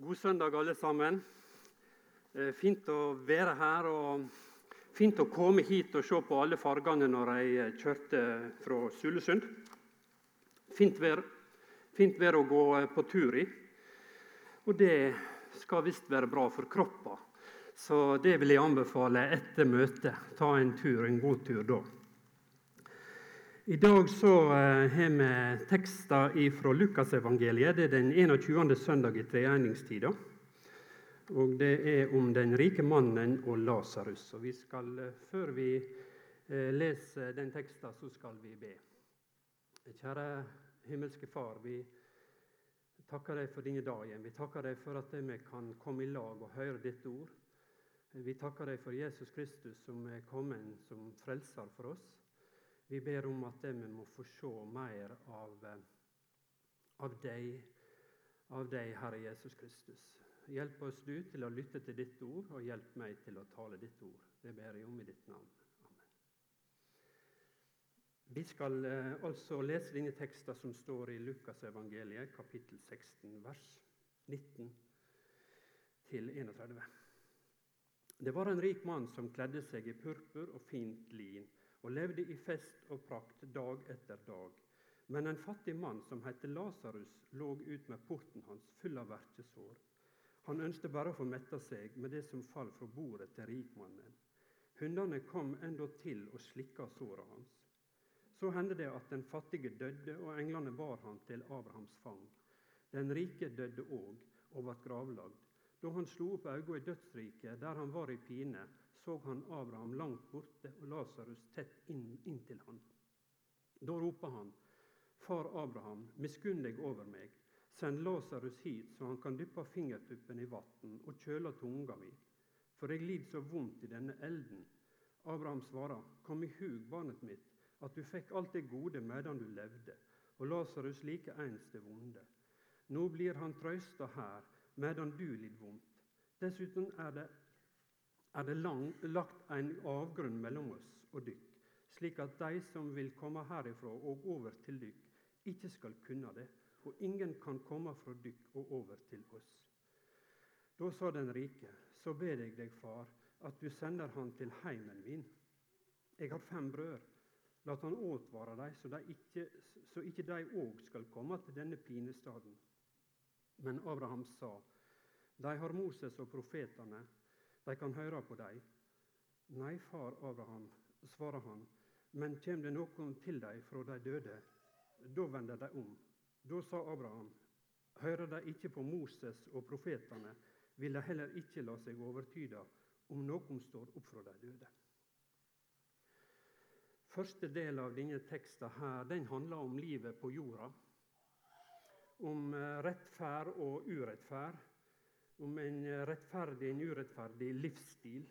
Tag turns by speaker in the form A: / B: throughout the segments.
A: God søndag, alle sammen. Eh, fint å være her. og Fint å komme hit og se på alle fargene når jeg eh, kjørte fra Sulesund. Fint vær, fint vær å gå eh, på tur i. Og det skal visst være bra for kroppen. Så det vil jeg anbefale etter møtet. Ta en tur, en god tur da. I dag så har vi tekster fra Lukasevangeliet. Det er den 21. søndag i treeningstida. Og det er om den rike mannen og Lasarus. vi skal, eh, før vi eh, leser den teksten, så skal vi be. Kjære himmelske Far, vi takker deg for denne dagen. Vi takker deg for at vi kan komme i lag og høre ditt ord. Vi takker deg for Jesus Kristus som er kommet som frelser for oss. Vi ber om at vi må få se mer av, eh, av deg, av deg, Herre Jesus Kristus. Hjelp oss du til å lytte til ditt ord, og hjelp meg til å tale ditt ord. Det ber jeg om i ditt navn. Amen. Vi skal eh, altså lese denne teksten som står i Lukasevangeliet, kapittel 16, vers 19 31. Det var en rik mann som kledde seg i purpur og fint lin, og levde i fest og prakt dag etter dag. Men en fattig mann som het Lasarus, lå ut med porten hans full av verkesår. Han ønsket bare å få metta seg med det som falt fra bordet til rikmannen. Hundene kom endåtil og slikka såret hans. Så hendte det at den fattige døde, og englene bar han til Abrahams fang. Den rike døde òg, og ble gravlagd. Da han slo opp øynene i dødsriket, der han var i pine, så han Abraham langt borte og Lasarus tett inn, inntil han. Da ropa han, Far Abraham, miskunn deg over meg. Send Lasarus hit, så han kan dyppe fingertuppen i vann og kjøle tunga mi, for jeg lider så vondt i denne elden. Abraham svarer, Kom i hug, barnet mitt, at du fikk alt det gode medan du levde, og Lasarus like eins det vonde. Nå blir han trøysta her, medan du lid vondt. Dessuten er det, er det lang, lagt en avgrunn mellom oss og dykk, slik at de som vil komme herifra og over til dykk, ikke skal kunne det og ingen kan komme fra dykk og over til oss. Da sa den rike, så ber jeg deg, far, at du sender han til heimen min. Jeg har fem brød. La han åtvare dem, så, de ikke, så ikke de òg skal komme til denne pinestaden. Men Abraham sa, de har Moses og profetene, de kan høre på dem. Nei, far Abraham, svarer han, men kjem det noen til dem fra de døde, da vender de om da sa Abraham, hører de ikke på Moses og profetene, vil de heller ikke la seg overtyde om noen står opp fra de døde. Første del av denne teksten her, den handler om livet på jorda. Om eh, rettferd og urettferd. Om en rettferdig og en urettferdig livsstil.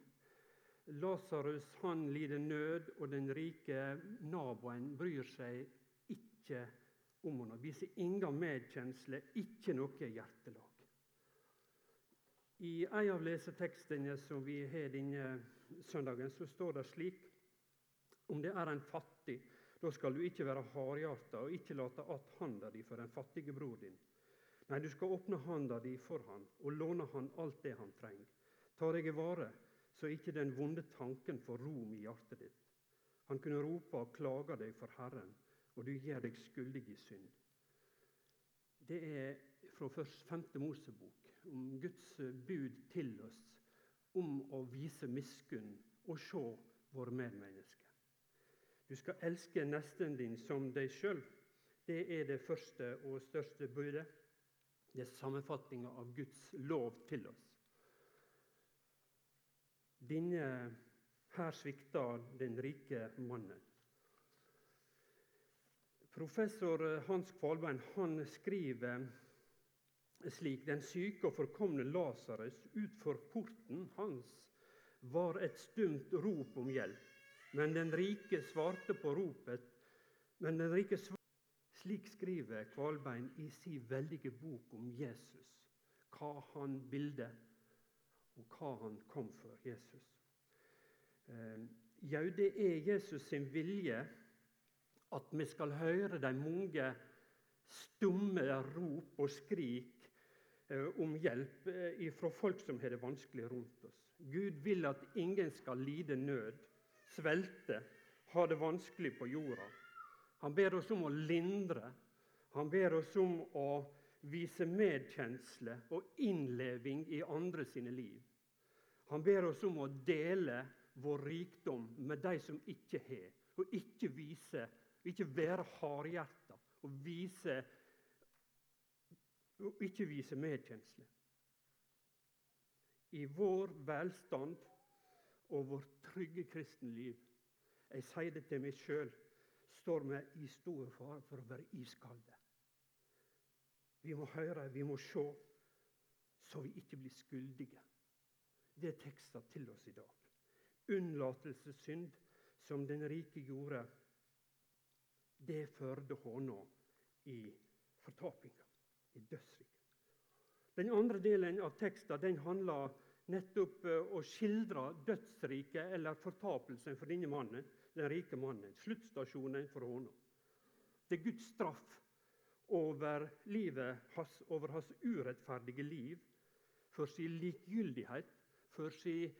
A: Lasarus lider nød, og den rike naboen bryr seg ikke om henne. Viser ingen medkjensle, ikke noe hjertelag. I en av lesetekstene som vi har denne søndagen, så står det slik om det er en fattig, da skal du ikke være hardhjarta og ikke late att handa di for den fattige bror din. Nei, du skal åpne handa di for han og låne han alt det han trenger. Ta deg i vare, så ikke den vonde tanken får rom i hjertet ditt. Han kunne rope og klage deg for Herren, og du gjør deg skyldig i synd. Det er fra først femte Mosebok, om Guds bud til oss om å vise miskunn og se våre medmennesker. Du skal elske nesten din som deg sjøl. Det er det første og største budet. Det er sammenfatninga av Guds lov til oss. Denne her svikta den rike mannen. Professor Hans Kvalbein han skriver slik Den syke og forkomne Lasarus utfor porten hans var et stumt rop om hjelp. Men den rike svarte på ropet. Men den rike svarte Slik skriver Kvalbein i sin veldige bok om Jesus, hva han bildet, og hva han kom for, Jesus. Eh, jau, det er Jesus sin vilje at vi skal høre de mange stumme rop og skrik eh, om hjelp eh, fra folk som har det vanskelig rundt oss. Gud vil at ingen skal lide nød, svelte, har det vanskelig på jorda. Han ber oss om å lindre. Han ber oss om å vise medkjensle og innleving i andre sine liv. Han ber oss om å dele vår rikdom med de som ikke har, og ikke vise, ikke være hardhjerta og vise, og ikke vise medkjensle. I vår velstand og vårt trygge kristenliv, jeg sier det til meg sjøl, står vi i stor fare for å være iskalde. Vi må høre, vi må se, så vi ikke blir skyldige. Det er teksten til oss i dag. Unnlatelsessynd, som den rike gjorde, det førte hånda i fortapinga, i dødsriket. Den andre delen av teksten den handler nettopp eh, å skildre dødsriket, eller fortapelsen for denne mannen, den rike mannen. Sluttstasjonen for håna. Det er Guds straff over livet hans, over hans urettferdige liv, for sin likegyldighet, for, sin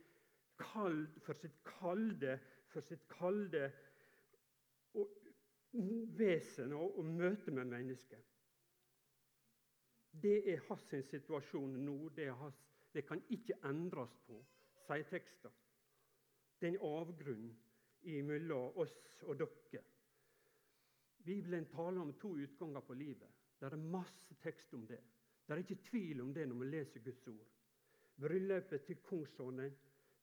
A: kald, for sitt kalde, for sitt kalde og vesen og, og møte med mennesket. Det er hans situasjon nå. Det, er hans, det, kan ikke endres på, sier teksten. Det er en avgrunn mellom oss og dere. Bibelen taler om to utganger på livet. Det er masse tekst om det. Det er ikke tvil om det når vi leser Guds ord. Bryllupet til kongssonen,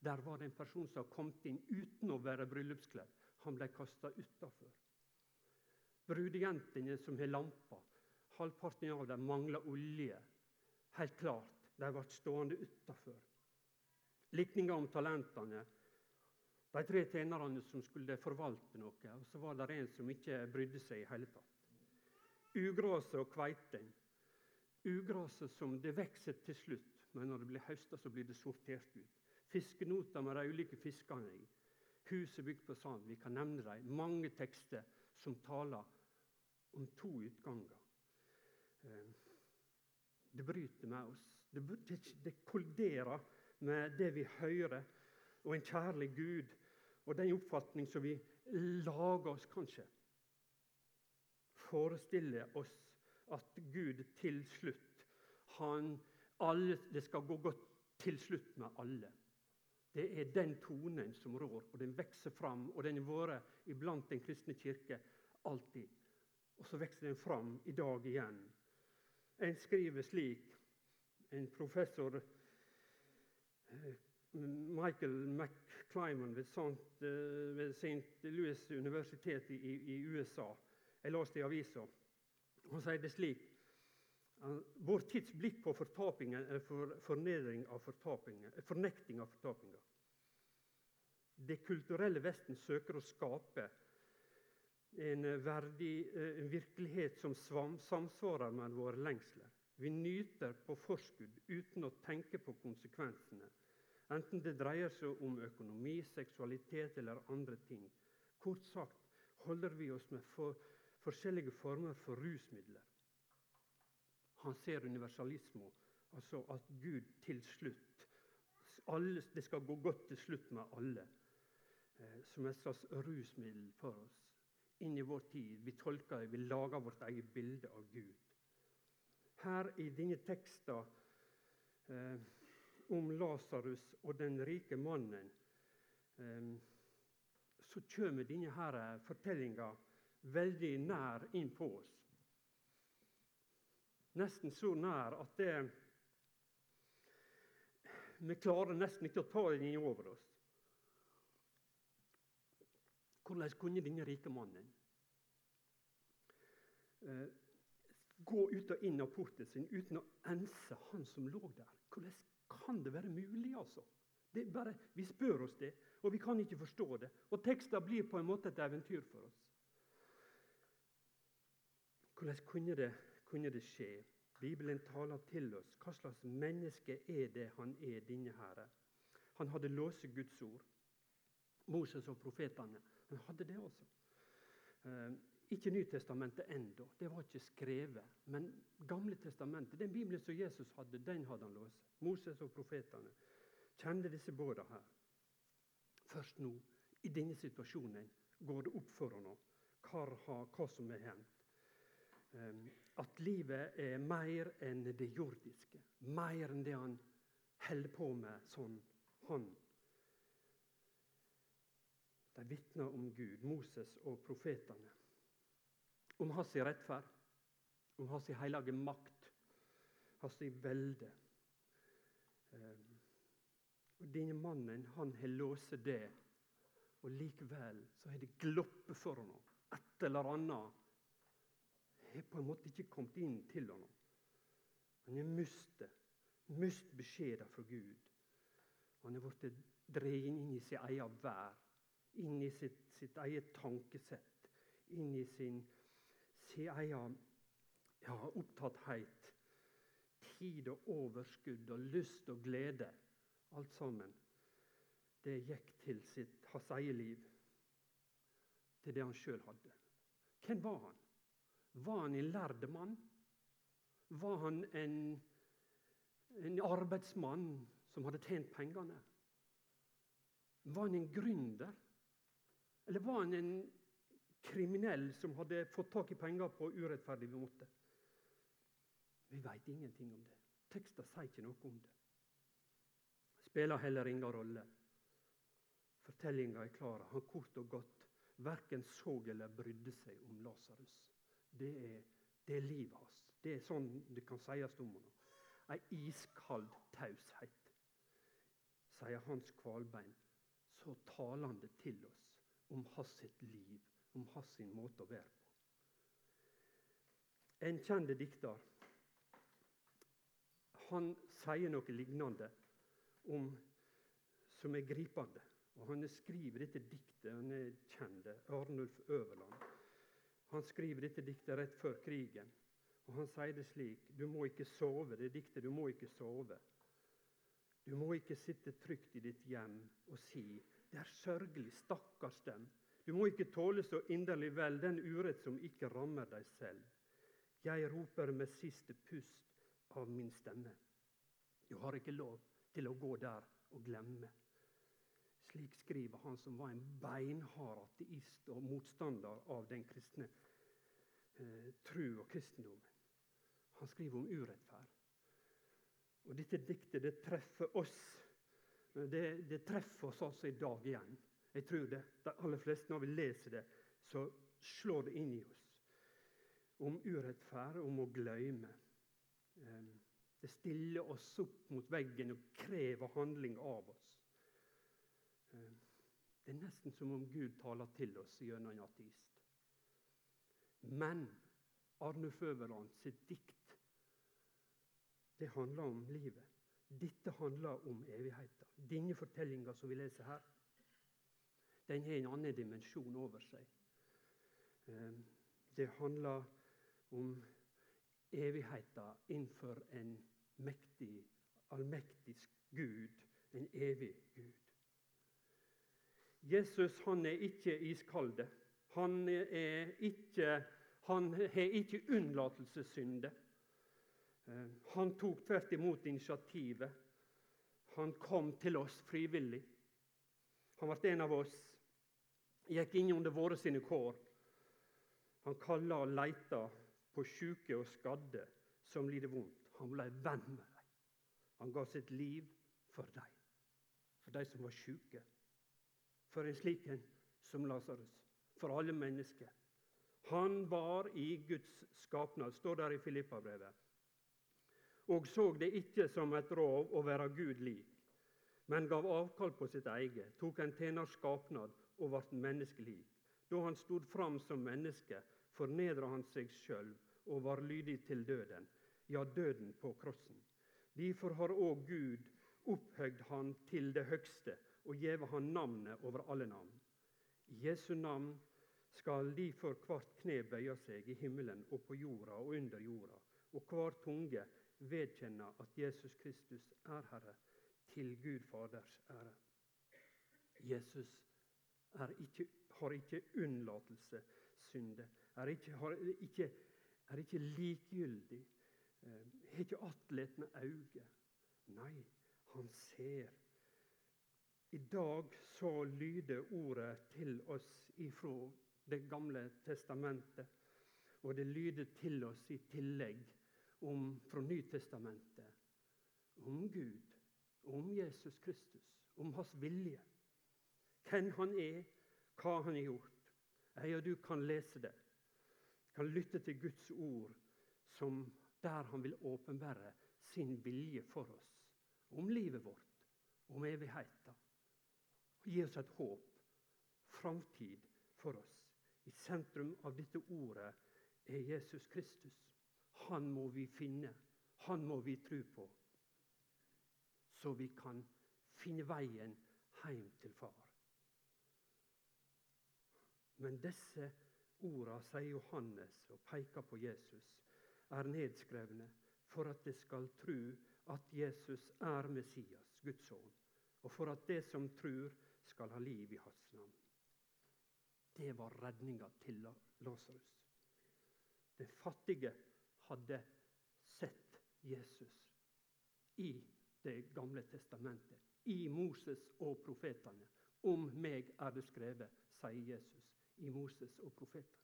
A: der var det en person som kom inn uten å være bryllupskledd. Han ble kasta utafor. Brudejentene som har lamper, halvparten av dem mangler olje. Helt klart, de ble stående utafor. Likninga om talentene. De tre tjenerne som skulle forvalte noe, og så var det en som ikke brydde seg i hele tatt. Ugraset og kveiten. Ugraset som det vokser til slutt, men når det blir høsta, så blir det sortert ut. Fiskenoter med de ulike fiskene i. Huset bygd på sand. Vi kan nevne dem. Mange tekster som taler om to utganger. Eh, det bryter med oss. Det, kolliderer med det vi hører, og en kjærlig Gud og den oppfatning som vi lager oss, kanskje. Forestiller oss at Gud til slutt han, alle, Det skal gå godt til slutt med alle. Det er den tonen som rår, og den vokser fram. Og den har vært iblant Den kristne kirke alltid. Og så vokser den fram i dag igjen. En skriver slik En professor eh, Michael McClyman ved St. Eh, Louis universitet i, i, USA. Jeg leste i avisa. Han sier det slik vår tids blikk på fortapingen er for, fornedring av fortapingen, fornekting av fortapinga. Det kulturelle Vesten søker å skape en, verdig, eh, en virkelighet som samsvarer med våre lengsler. Vi nyter på forskudd uten å tenke på konsekvensene. Enten det dreier seg om økonomi, seksualitet eller andre ting. Kort sagt holder vi oss med for, forskjellige former for rusmidler. Han ser universalisme, altså at Gud til slutt alle, Det skal gå godt til slutt med alle. Eh, som et slags rusmiddel for oss inn i vår tid. Vi tolker vi lager vårt eget bilde av Gud. Her i denne teksten eh, om Lasarus og den rike mannen eh, så kommer denne fortellinga veldig nær inn på oss. Nesten så nær at det, vi klarer nesten ikke å ta den inn over oss. Hvordan kunne denne rike mannen eh, gå ut og inn av porten sin uten å ense han som lå der? Hvordan kan det være mulig, altså? Det bare, vi spør oss det, og vi kan ikke forstå det. Og teksten blir på en måte et eventyr for oss. Hvordan kunne det kunne det skje? Bibelen taler til oss. Hva slags menneske er det han er, denne herre? Han hadde låst Guds ord. Moses og profetene han hadde det også. Ikke Nytestamentet ennå, det var ikke skrevet. Men Gamle testamentet, den Bibelen som Jesus hadde, den hadde han låst. Moses og profetene kjente disse båda her. Først nå, i denne situasjonen, går det opp for henne hva, som er hendt. Um, at livet er mer enn det jordiske. Mer enn det han holder på med sånn, han. De vitner om Gud, Moses og profetene om hans rettferd, om hans hellige makt, hans velde. Ehm, og Denne mannen han har låst det, og likevel så har det gloppet for ham. Et eller annet har på en måte ikke kommet inn til ham. Han har mistet, mistet beskjeder fra Gud. Han har blitt dreien inn i sin egen vær, inn i sitt, sitt eget tankesett, inn i sin sin egen ja, opptatthet, tid og overskudd og lyst og glede, alt sammen, det gikk til sitt, hans eget liv. Til det han sjøl hadde. Hvem var han? Var han en lærd mann? Var han en, en arbeidsmann som hadde tjent pengene? Var han en gründer? Eller var han en kriminell som hadde fått tak i penger på urettferdig måte. Vi veit ingenting om det. Teksten sier ikke noe om det. Spiller heller ingen rolle. Fortellinga er klar. Han kort og godt verken så eller brydde seg om Lasarus. Det er, det er livet hans. Det er sånn det kan sies om ham. Ei iskald taushet, sier Hans Kvalbein, så talende til oss om hans sitt liv om hans måte å være på. En kjent dikter han sier noe lignende om, som er gripende. Og Han skriver dette diktet, han er kjent, Arnulf Øverland. Han skriver dette diktet rett før krigen. Og Han sier det slik Du må ikke sove. Det diktet du må ikke sove. Du må ikke sitte trygt i ditt hjem og si det er sørgelig, stakkars dem. Du må ikke tåle så inderlig vel den urett som ikke rammer deg selv. Jeg roper med siste pust av min stemme. Du har ikke lov til å gå der og glemme. Slik skriver han som var en beinhard ateist og motstander av den kristne eh, tru og kristendommen. Han skriver om urettferd. Og Dette diktet det treffer oss. Det, det treffer oss altså i dag igjen. Jeg tror det. De aller fleste, når vi leser det, så slår det inn i oss. Om urettferd, om å glemme. Det stiller oss opp mot veggen og krever handling av oss. Det er nesten som om Gud taler til oss gjennom en ateist. Men Arne Føverland sitt dikt, det handler om livet. Dette handler om evigheten. Denne fortellinga som vi leser her, den har en annen dimensjon over seg. Ehm, det handler om evigheten innenfor en mektig, allmektig Gud, en evig Gud. Jesus han er ikke iskalde. Han, er ikke, han ikke unnlatelsessynder. Ehm, han tok tvert imot initiativet. Han kom til oss frivillig. Han ble en av oss gikk inn under våre sine kår. Han kalla og leita på sjuke og skadde som lider vondt. Han ble venn med dem. Han ga sitt liv for dem, for de som var sjuke. For en slik en som Lasarus. For alle mennesker. Han var i Guds skapnad, står der i Filippabrevet. Og så det ikke som et rov å være Gud lik, men gav avkall på sitt eget, tok en tjeners skapnad og ble menneskelig. Da han stod fram som menneske, fornedra han seg sjøl og var lydig til døden, ja, døden på krossen. Derfor har òg Gud opphøgd han til det høgste og gjeve han navnet over alle navn. I Jesu navn skal derfor hvert kne bøye seg i himmelen og på jorda og under jorda, og hver tunge vedkjenne at Jesus Kristus er Herre, til Gud Faders ære. Jesus ikke, har ikke unnlatelsessynder, er ikke, har, ikke, er ikke likegyldig, eh, har ikke attletne øyne. Nei, han ser. I dag så lyder ordet til oss ifra Det gamle testamentet. Og det lyder til oss i tillegg om, fra Nytestamentet om Gud, om Jesus Kristus, om hans vilje. Hvem han er, hva han har gjort. Jeg og du kan lese det. Kan lytte til Guds ord som der han vil åpenbære sin vilje for oss. Om livet vårt, om evigheten. Og gi oss et håp, framtid for oss. I sentrum av dette ordet er Jesus Kristus. Han må vi finne. Han må vi tro på. Så vi kan finne veien hjem til far. Men disse orda, sier Johannes og peker på Jesus, er nedskrevne for at de skal tru at Jesus er Messias, Guds sønn, og for at de som trur, skal ha liv i hans navn. Det var redninga til Lasarus. Den fattige hadde sett Jesus i Det gamle testamentet, i Moses og profetene. Om meg er det skrevet, sier Jesus i Moses og profetene.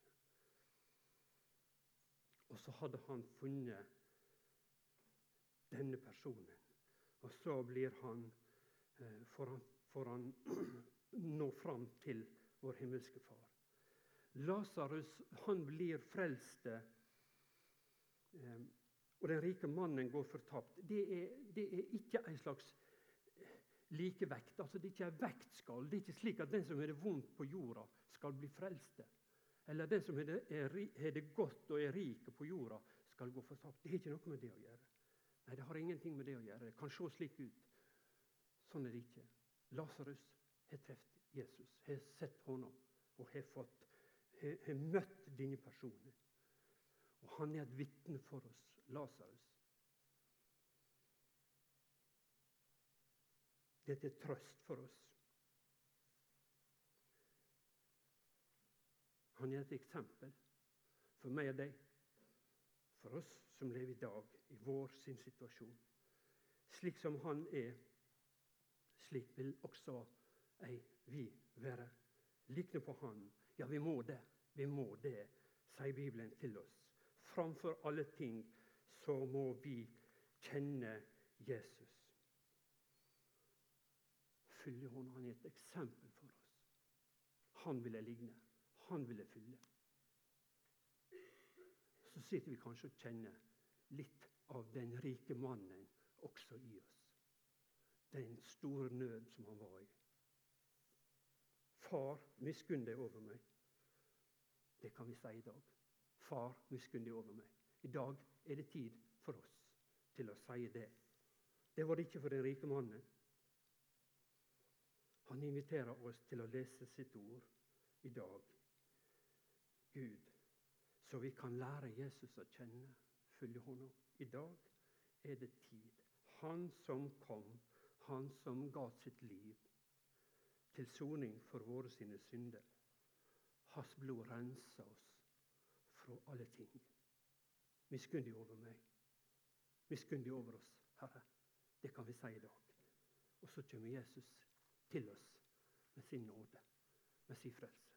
A: Og så hadde han funnet denne personen. Og så blir han, eh, får han, får han nå fram til vår himmelske Far. Lasarus han blir frelst, eh, og den rike mannen går fortapt. Det er, det er ikke en slags likevekt. Altså, det er ikke en vektskall. Det er ikke slik at den som har det vondt på jorda, skal bli frelste. Eller den som har det, godt og er rik på jorda, skal gå fortapt. Det har ikke noe med det å gjøre. Nei, Det har ingenting med det å gjøre. Det kan se slik ut. Sånn er det ikke. Lasarus har truffet Jesus, har sett ham og har, fått, har, har møtt denne personen. Og han er et vitne for oss, Lasarus. Det er til trøst for oss. Han er et eksempel for meg og deg, for oss som lever i dag, i vår sin situasjon. Slik som han er, slik vil også ei vi være. Likne på han. Ja, vi må det. Vi må det, sier Bibelen til oss. Framfor alle ting så må vi kjenne Jesus. Følge hånda. Han er et eksempel for oss. Han ville ligne han ville fylle. Så sitter vi kanskje og kjenner litt av den rike mannen også i oss. Den store nød som han var i. Far, miskunn deg over meg. Det kan vi si i dag. Far, miskunn deg over meg. I dag er det tid for oss til å si det. Det var det ikke for den rike mannen. Han inviterer oss til å lese sitt ord i dag Gud, så vi kan lære Jesus å kjenne, følge ham. I dag er det tid. Han som kom, han som ga sitt liv til soning for våre sine synder. Hans blod renser oss fra alle ting. Miskunn deg over meg. Miskunn deg over oss, Herre. Det kan vi si i dag. Og så kommer Jesus til oss med sin nåde, med sin frelse.